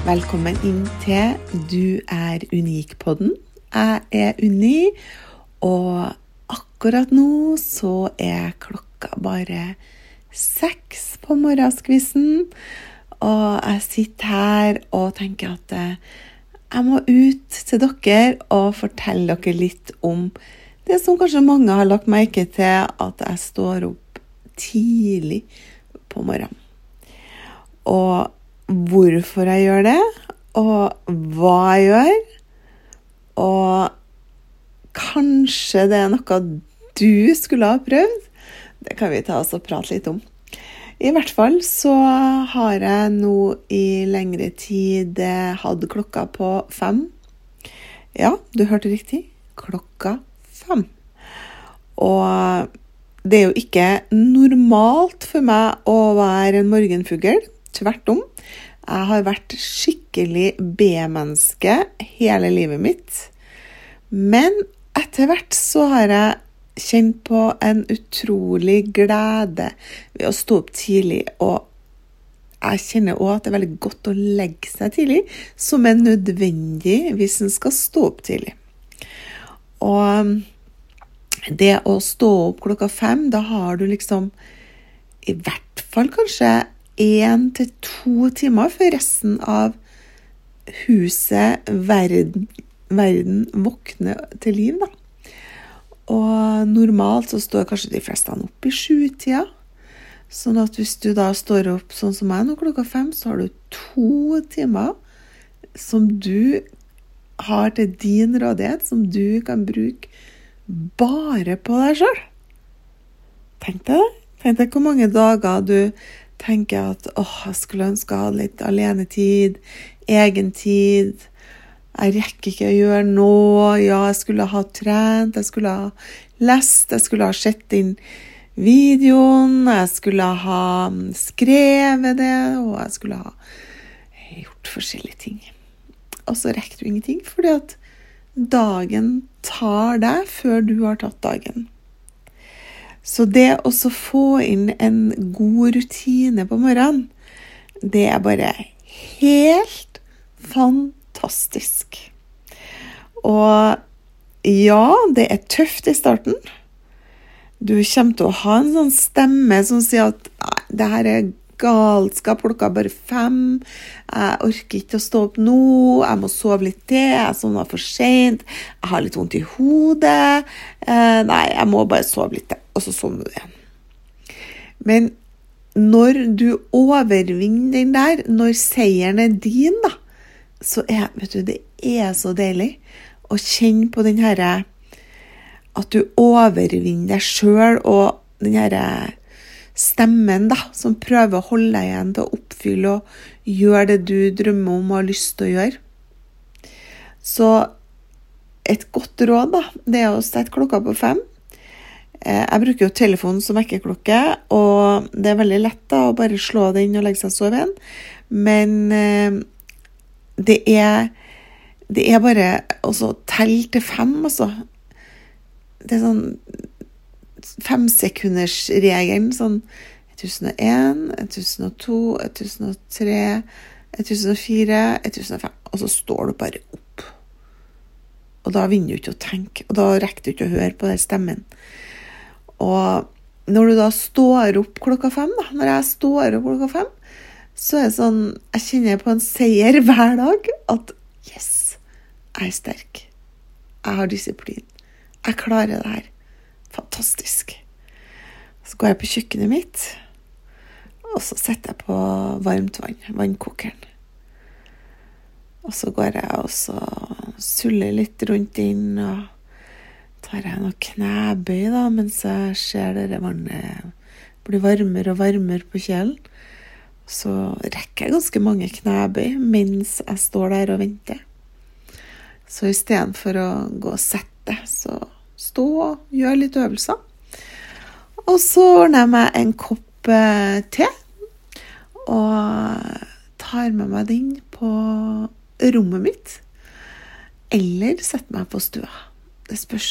Velkommen inn til Du er unik-podden. Jeg er Unni, og akkurat nå så er klokka bare seks på morgenskvisten. Og jeg sitter her og tenker at eh, jeg må ut til dere og fortelle dere litt om det som kanskje mange har lagt merke til, at jeg står opp tidlig på morgenen. Og hvorfor jeg gjør det, og hva jeg gjør. Og kanskje det er noe du skulle ha prøvd. Det kan vi ta oss og prate litt om. I hvert fall så har jeg nå i lengre tid eh, hatt klokka på fem. Ja, du hørte riktig. Klokka fem. Og det er jo ikke normalt for meg å være en morgenfugl. Tvert om. Jeg har vært skikkelig B-menneske hele livet mitt. Men etter hvert så har jeg kjent på en utrolig glede ved å stå opp tidlig. Og jeg kjenner òg at det er veldig godt å legge seg tidlig, som er nødvendig hvis en skal stå opp tidlig. Og det å stå opp klokka fem, da har du liksom i hvert fall kanskje én til to timer før resten av huset, verden, verden våkner til liv, da. Og normalt så står kanskje de fleste opp i sjutida. Sånn at hvis du da står opp sånn som meg nå klokka fem, så har du to timer som du har til din rådighet, som du kan bruke bare på deg sjøl. Tenk deg det. Tenk deg hvor mange dager du tenker jeg at åh, jeg skulle ønske jeg hadde litt alenetid, egentid. Jeg rekker ikke å gjøre noe. Ja, jeg skulle ha trent, jeg skulle ha lest, jeg skulle ha sett inn videoen, jeg skulle ha skrevet det, og jeg skulle ha gjort forskjellige ting. Og så rekker du ingenting, fordi at dagen tar deg før du har tatt dagen. Så det å få inn en god rutine på morgenen, det er bare helt fantastisk. Og ja, det er tøft i starten. Du kommer til å ha en sånn stemme som sier at det her er galskap, klokka er bare fem, jeg orker ikke å stå opp nå, jeg må sove litt til, jeg sovna for seint, jeg har litt vondt i hodet, eh, nei, jeg må bare sove litt til og så sovner du igjen. Men når du overvinner den der, når seieren er din, da, så er vet du, det er så deilig å kjenne på den herre At du overvinner deg sjøl og den herre stemmen da, som prøver å holde deg igjen til å oppfylle og gjøre det du drømmer om og har lyst til å gjøre. Så et godt råd da, det er å sette klokka på fem. Eh, jeg bruker jo telefonen som vekkerklokke, og det er veldig lett da å bare slå det inn og legge seg og sove igjen. Men eh, det er, det er bare å telle til fem, altså. Det er sånn femsekundersregelen. Sånn 1001, 1002, 1003, 1004, 1005. Og så står du bare opp. Og da vinner du ikke å tenke, og da rekker du ikke å høre på den stemmen. Og når du da står opp klokka fem, da, når jeg står opp klokka fem, så er det sånn Jeg kjenner på en seier hver dag at yes, jeg er sterk. Jeg har disiplin. Jeg klarer det her. Fantastisk. Så går jeg på kjøkkenet mitt, og så setter jeg på varmt vann, vannkokeren. Og så går jeg og så suller litt rundt inn og tar jeg noen knebøy da, mens jeg ser det vannet blir varmere og varmere på kjelen, så rekker jeg ganske mange knebøy mens jeg står der og venter. Så istedenfor å gå og sette, så stå og gjør litt øvelser. Og så ordner jeg meg en kopp eh, te, og tar med meg den på rommet mitt. Eller setter meg på stua. Det spørs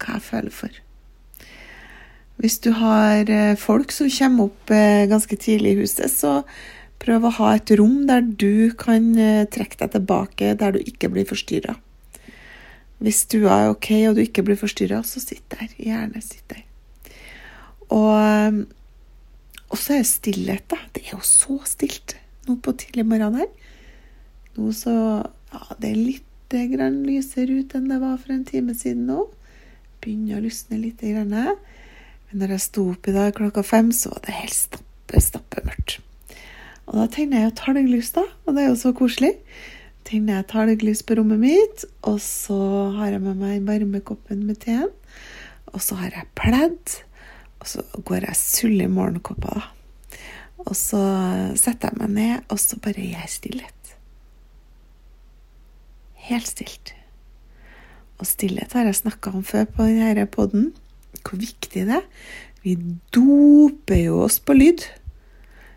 hva jeg føler for. Hvis du har eh, folk som kommer opp eh, ganske tidlig i huset, så prøv å ha et rom der du kan eh, trekke deg tilbake, der du ikke blir forstyrra. Hvis stua er ok og du ikke blir forstyrra, så sitt der. Gjerne sitt der. Og, og så er det stillhet, da. Det er jo så stilt nå på tidlig morgen her. Nå så Ja, det er litt grann lysere ut enn det var for en time siden nå. Begynner å lysne litt. Men når jeg sto opp i dag klokka fem, så var det helt stappe, stappe mørkt. Og da tenner jeg jo talglys, da, og det er jo så koselig. Tenner jeg talglys på rommet mitt, og så har jeg med meg varmekoppen med teen. Og så har jeg pledd, og så går jeg sull i morgenkåpa, da. Og så setter jeg meg ned, og så bare gir jeg stillhet. Helt stilt. Og stillhet har jeg snakka om før på denne poden hvor viktig det er. Vi doper jo oss på lyd.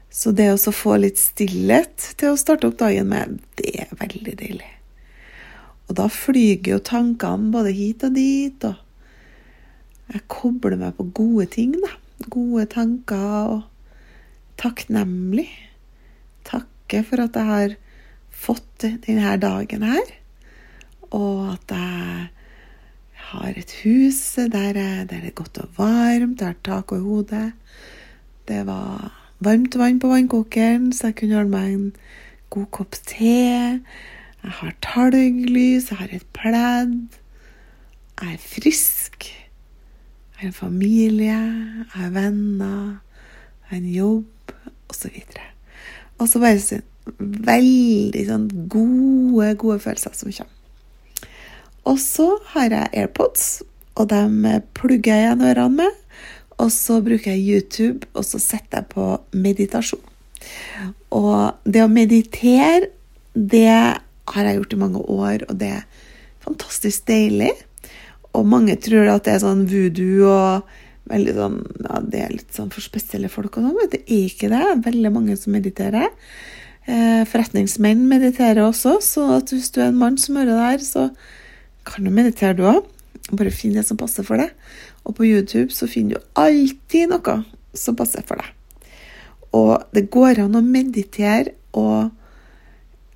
Så det å få litt stillhet til å starte opp dagen med, det er veldig deilig. Og da flyger jo tankene både hit og dit, og jeg kobler meg på gode ting, da. Gode tanker og takknemlig. Takke for at jeg har fått denne dagen her, og at jeg har et hus der, der det er godt og varmt, jeg har tak over hodet. Det var varmt vann på vannkokeren, så jeg kunne holde meg en god kopp te. Jeg har talglys, jeg har et pledd. Jeg er frisk. Jeg har en familie, jeg har venner, jeg har en jobb, osv. Og så bare veldig sånn gode, gode følelser som kommer. Og så har jeg AirPods, og dem plugger jeg igjen ørene med. Og så bruker jeg YouTube, og så setter jeg på meditasjon. Og det å meditere, det har jeg gjort i mange år, og det er fantastisk deilig. Og mange tror at det er sånn voodoo og veldig sånn Ja, det er litt sånn for spesielle folk og sånn, men det er ikke det. Veldig mange som mediterer. Eh, forretningsmenn mediterer også, så hvis du er en mann som hører det her, så kan du meditere, du òg. Bare finn det som passer for deg. Og på YouTube så finner du alltid noe som passer for deg. Og det går an å meditere og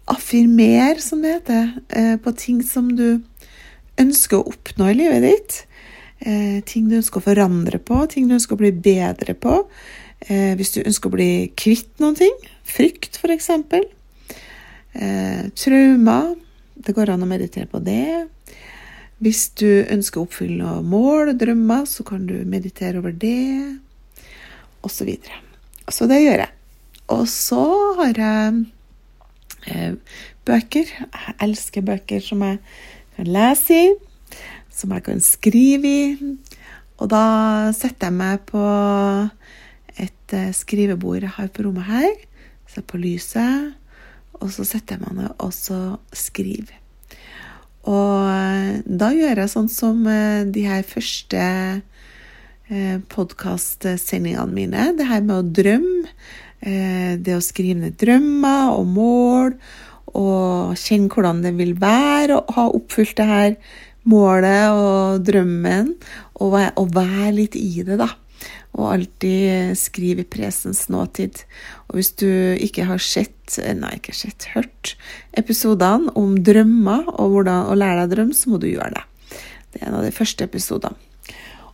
affirmere, som det heter, eh, på ting som du ønsker å oppnå i livet ditt. Eh, ting du ønsker å forandre på, ting du ønsker å bli bedre på. Eh, hvis du ønsker å bli kvitt noen ting. Frykt, f.eks. Traumer. Det går an å meditere på det. Hvis du ønsker å oppfylle mål og drømmer, så kan du meditere over det, osv. Så, videre. så det gjør jeg. Og så har jeg eh, bøker. Jeg elsker bøker som jeg kan lese i, som jeg kan skrive i. Og da setter jeg meg på et eh, skrivebord jeg har på rommet her. Ser på lyset, og så setter jeg meg ned og så skriver. Og eh, da gjør jeg sånn som eh, de her første eh, podkastsendingene mine. Det her med å drømme. Det å skrive ned drømmer og mål. Og kjenne hvordan det vil være å ha oppfylt det her målet og drømmen. Og være litt i det, da og alltid skrive i presens nåtid. Og hvis du ikke har sett, nei, ikke sett, hørt episodene om drømmer og hvordan å lære deg å drømme, så må du gjøre det. Det er en av de første episodene.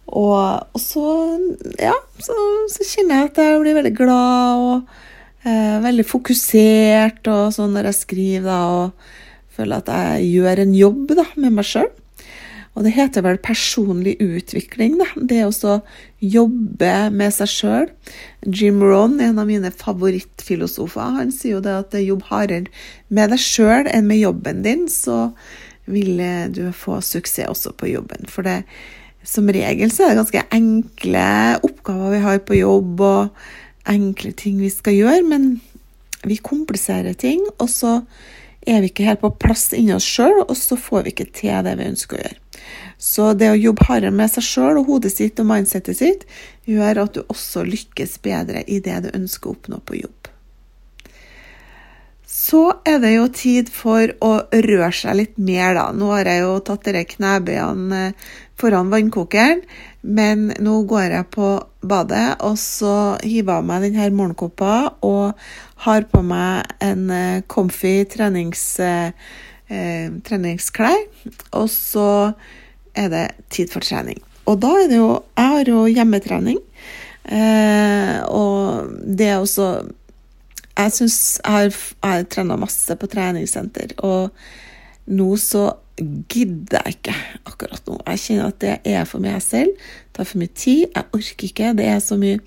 Og, og så, ja, så, så, kjenner jeg at jeg blir veldig glad og eh, veldig fokusert og sånn når jeg skriver, da, og føler at jeg gjør en jobb da, med meg sjøl. Og det heter vel personlig utvikling, da. Det å jobbe med seg sjøl. Jim Ron, en av mine favorittfilosofer, han sier jo det at jobb hardere med deg sjøl enn med jobben din, så vil du få suksess også på jobben. For det, som regel så er det ganske enkle oppgaver vi har på jobb, og enkle ting vi skal gjøre, men vi kompliserer ting, og så er vi ikke helt på plass inni oss sjøl, og så får vi ikke til det vi ønsker å gjøre. Så det å jobbe hardere med seg sjøl og hodet sitt og mindsettet sitt gjør at du også lykkes bedre i det du ønsker å oppnå på jobb. Så er det jo tid for å røre seg litt mer, da. Nå har jeg jo tatt disse knebøyene eh, foran vannkokeren, men nå går jeg på badet, og så hiver jeg av meg denne morgenkåpa og har på meg en eh, comfy trenings, eh, eh, treningsklær. Og så er det tid for trening. Og da er det jo Jeg har jo hjemmetrening. Eh, og det er også jeg syns jeg har, har trena masse på treningssenter, og nå så gidder jeg ikke akkurat nå. Jeg kjenner at det er for meg selv. Det tar for mye tid. Jeg orker ikke. Det er så mye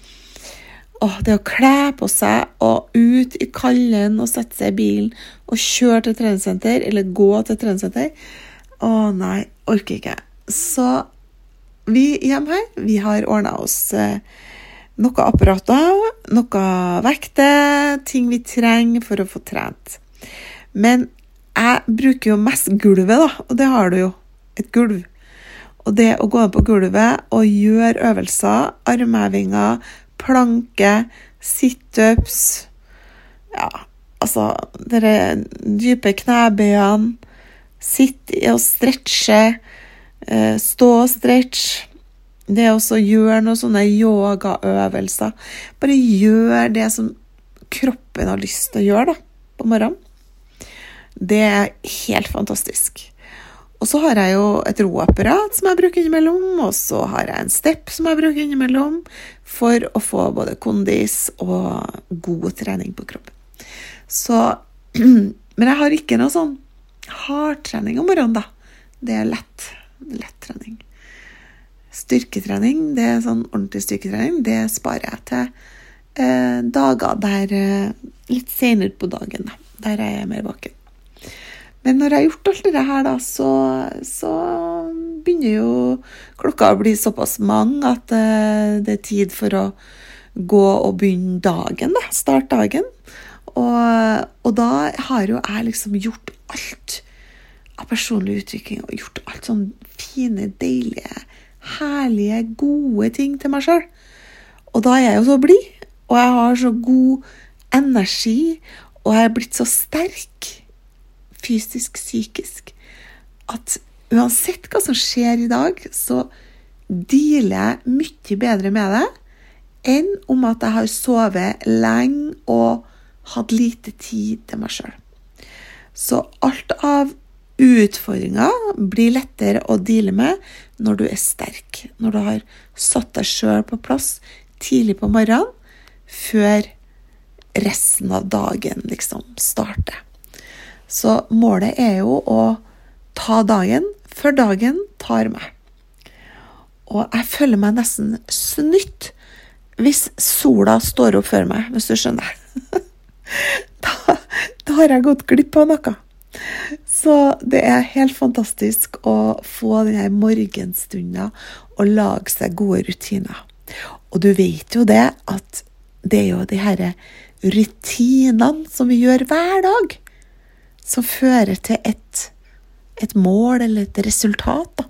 Åh, det å kle på seg og ut i kallen og sette seg i bilen og kjøre til treningssenter, eller gå til treningssenter Å nei, orker ikke. Så vi hjemme her, vi har ordna oss eh, noe apparater, noe vekter, ting vi trenger for å få trent. Men jeg bruker jo mest gulvet, da, og det har du jo. Et gulv. Og det å gå ned på gulvet og gjøre øvelser, armhevinger, planke, situps Ja, altså De dype knebøyene, sitte og stretche, stå og stretch. det å gjøre noen sånne yogaøvelser. Bare gjør det som kroppen har lyst til å gjøre da, på morgenen. Det er helt fantastisk. Og så har jeg jo et roapparat som jeg bruker innimellom, og så har jeg en step som jeg bruker innimellom, for å få både kondis og god trening på kroppen. Så Men jeg har ikke noe sånn hardtrening om morgenen, da. Det er lett. Lett trening. Styrketrening, det er sånn ordentlig styrketrening, det sparer jeg til eh, dager der eh, Litt senere på dagen, da. Der er jeg mer våken. Men når jeg har gjort alt det her, da, så, så begynner jo klokka å bli såpass mange at eh, det er tid for å gå og begynne dagen, da. Starte dagen. Og, og da har jo jeg liksom gjort alt av personlig utvikling og gjort alt sånn fine, deilige herlige, gode ting til meg sjøl. Og da er jeg jo så blid, og jeg har så god energi, og jeg er blitt så sterk, fysisk, psykisk, at uansett hva som skjer i dag, så dealer jeg mye bedre med det enn om at jeg har sovet lenge og hatt lite tid til meg sjøl. Så alt av utfordringer blir lettere å deale med når du er sterk, når du har satt deg sjøl på plass tidlig på morgenen, før resten av dagen liksom starter. Så målet er jo å ta dagen før dagen tar meg. Og jeg føler meg nesten snytt hvis sola står opp før meg, hvis du skjønner. da, da har jeg gått glipp av noe. Så det er helt fantastisk å få denne morgenstunda og lage seg gode rutiner. Og du vet jo det at det er jo de her rutinene som vi gjør hver dag, som fører til et, et mål eller et resultat. Da.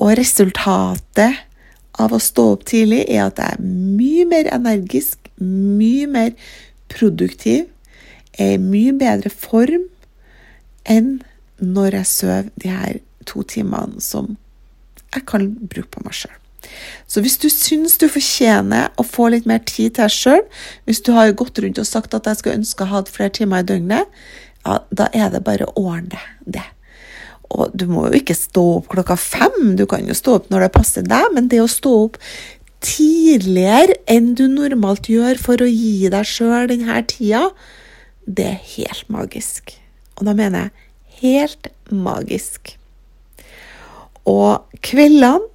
Og resultatet av å stå opp tidlig er at jeg er mye mer energisk, mye mer produktiv er i mye bedre form enn når jeg sover de her to timene som jeg kan bruke på meg sjøl. Så hvis du syns du fortjener å få litt mer tid til deg sjøl, hvis du har gått rundt og sagt at jeg skulle ønske å ha flere timer i døgnet, ja, da er det bare å ordne det. Og du må jo ikke stå opp klokka fem, du kan jo stå opp når det passer deg, men det å stå opp tidligere enn du normalt gjør for å gi deg sjøl denne tida, det er helt magisk. Og da mener jeg helt magisk. Og kveldene,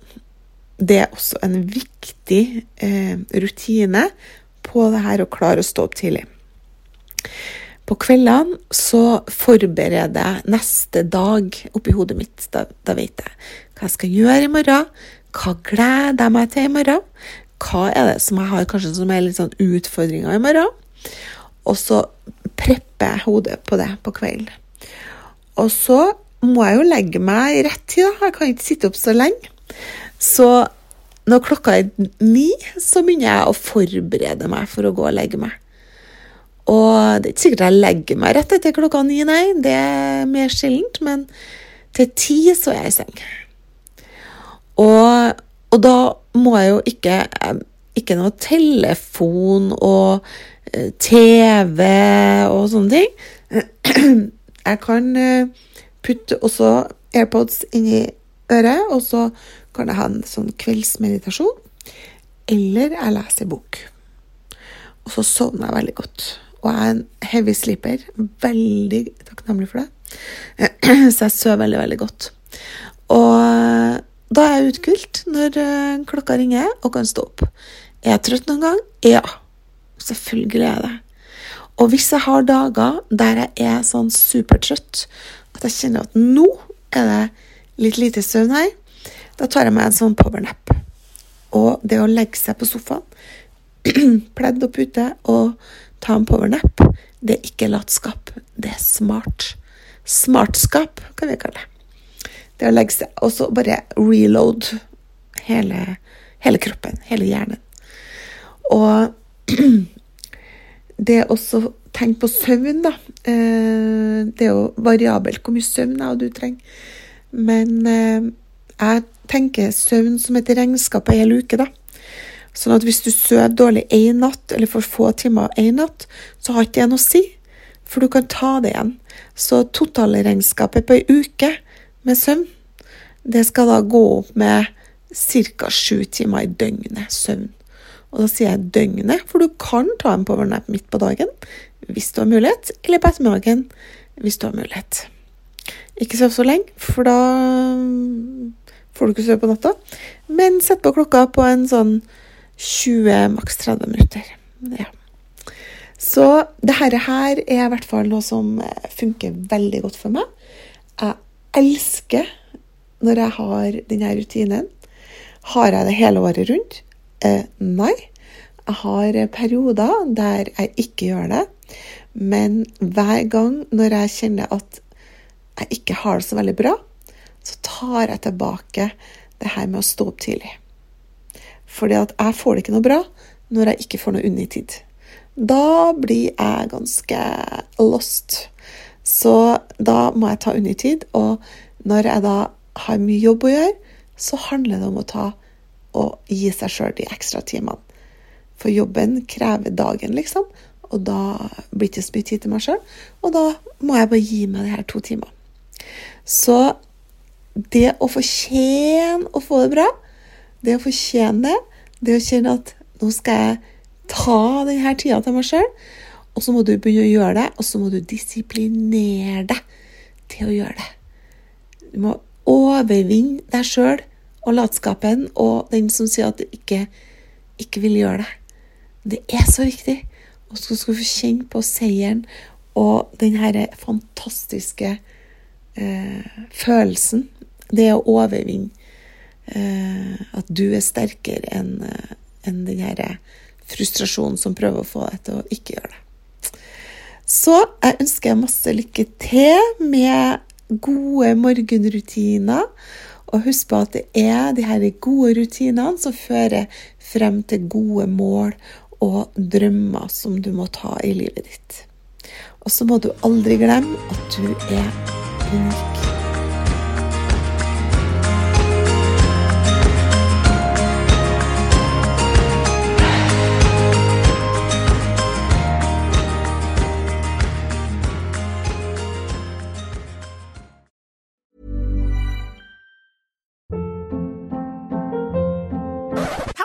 det er også en viktig eh, rutine på det her å klare å stå opp tidlig. På kveldene så forbereder jeg neste dag oppi hodet mitt. Da, da vet jeg hva jeg skal gjøre i morgen, hva gleder jeg meg til i morgen? Hva er det som jeg har kanskje som er litt sånn utfordringer i morgen? Og så prepper jeg hodet på det på kvelden. Og så må jeg jo legge meg i rett tid, da. Jeg kan ikke sitte opp så lenge. Så når klokka er ni, så begynner jeg å forberede meg for å gå og legge meg. Og det er ikke sikkert jeg legger meg rett etter klokka ni, nei. Det er mer sjeldent. Men til ti så er jeg i seng. Og, og da må jeg jo ikke Ikke noe telefon og eh, TV og sånne ting. Jeg kan eh, putte også AirPods inni øret, og så kan jeg ha en sånn kveldsmeditasjon. Eller jeg leser bok. Og så sovner jeg veldig godt. Og jeg er en heavy sleeper. Veldig takknemlig for det. Så jeg sover veldig, veldig godt. Og da er jeg uthvilt når eh, klokka ringer og kan stå opp. Er jeg trøtt noen gang? Ja. Selvfølgelig er det. Og hvis jeg har dager der jeg er sånn supertrøtt at jeg kjenner at nå er det litt lite søvn her, da tar jeg meg en sånn powernap. Og det å legge seg på sofaen, pledd og pute og ta en powernap, det er ikke latskap, det er smart. Smartskap, kan vi kalle det. Det å legge seg Og så bare reload hele, hele kroppen, hele hjernen. Og det er også tenk på søvn, da. Eh, det er jo variabelt hvor mye søvn jeg du trenger. Men eh, jeg tenker søvn som et regnskap ei hel uke, da. Sånn at hvis du sover dårlig én natt, eller for få timer én natt, så har ikke det noe å si, for du kan ta det igjen. Så totalregnskapet på ei uke med søvn, det skal da gå opp med ca. sju timer i døgnet søvn. Og da sier jeg døgnet, for du kan ta en powernap midt på dagen hvis du har mulighet, eller på ettermiddagen hvis du har mulighet. Ikke sov så lenge, for da får du ikke sove på natta. Men sett på klokka på en sånn 20, maks 30 minutter. Ja. Så dette her er i hvert fall noe som eh, funker veldig godt for meg. Jeg elsker når jeg har denne rutinen. Har jeg det hele året rundt? Eh, nei. Jeg har perioder der jeg ikke gjør det. Men hver gang når jeg kjenner at jeg ikke har det så veldig bra, så tar jeg tilbake det her med å stå opp tidlig. Fordi at jeg får det ikke noe bra når jeg ikke får noe unna i tid. Da blir jeg ganske lost. Så da må jeg ta undertid. Og når jeg da har mye jobb å gjøre, så handler det om å ta og gi seg sjøl de ekstra timene. For jobben krever dagen, liksom. Og da blir det ikke så mye tid til meg sjøl. Og da må jeg bare gi meg de her to timene. Så det å fortjene å få det bra, det å fortjene det, det å kjenne at nå skal jeg ta denne tida til meg sjøl, og så må du begynne å gjøre det, og så må du disiplinere deg til å gjøre det. Du må overvinne deg sjøl og latskapen og den som sier at du ikke, ikke vil gjøre det. Det er så viktig. Og så skal du få kjenne på seieren og den herre fantastiske eh, følelsen. Det å overvinne Eh, at du er sterkere enn eh, en den herre frustrasjonen som prøver å få deg til å ikke gjøre det. Så jeg ønsker masse lykke til med gode morgenrutiner. Og husk på at det er de her gode rutinene som fører frem til gode mål og drømmer som du må ta i livet ditt. Og så må du aldri glemme at du er unik.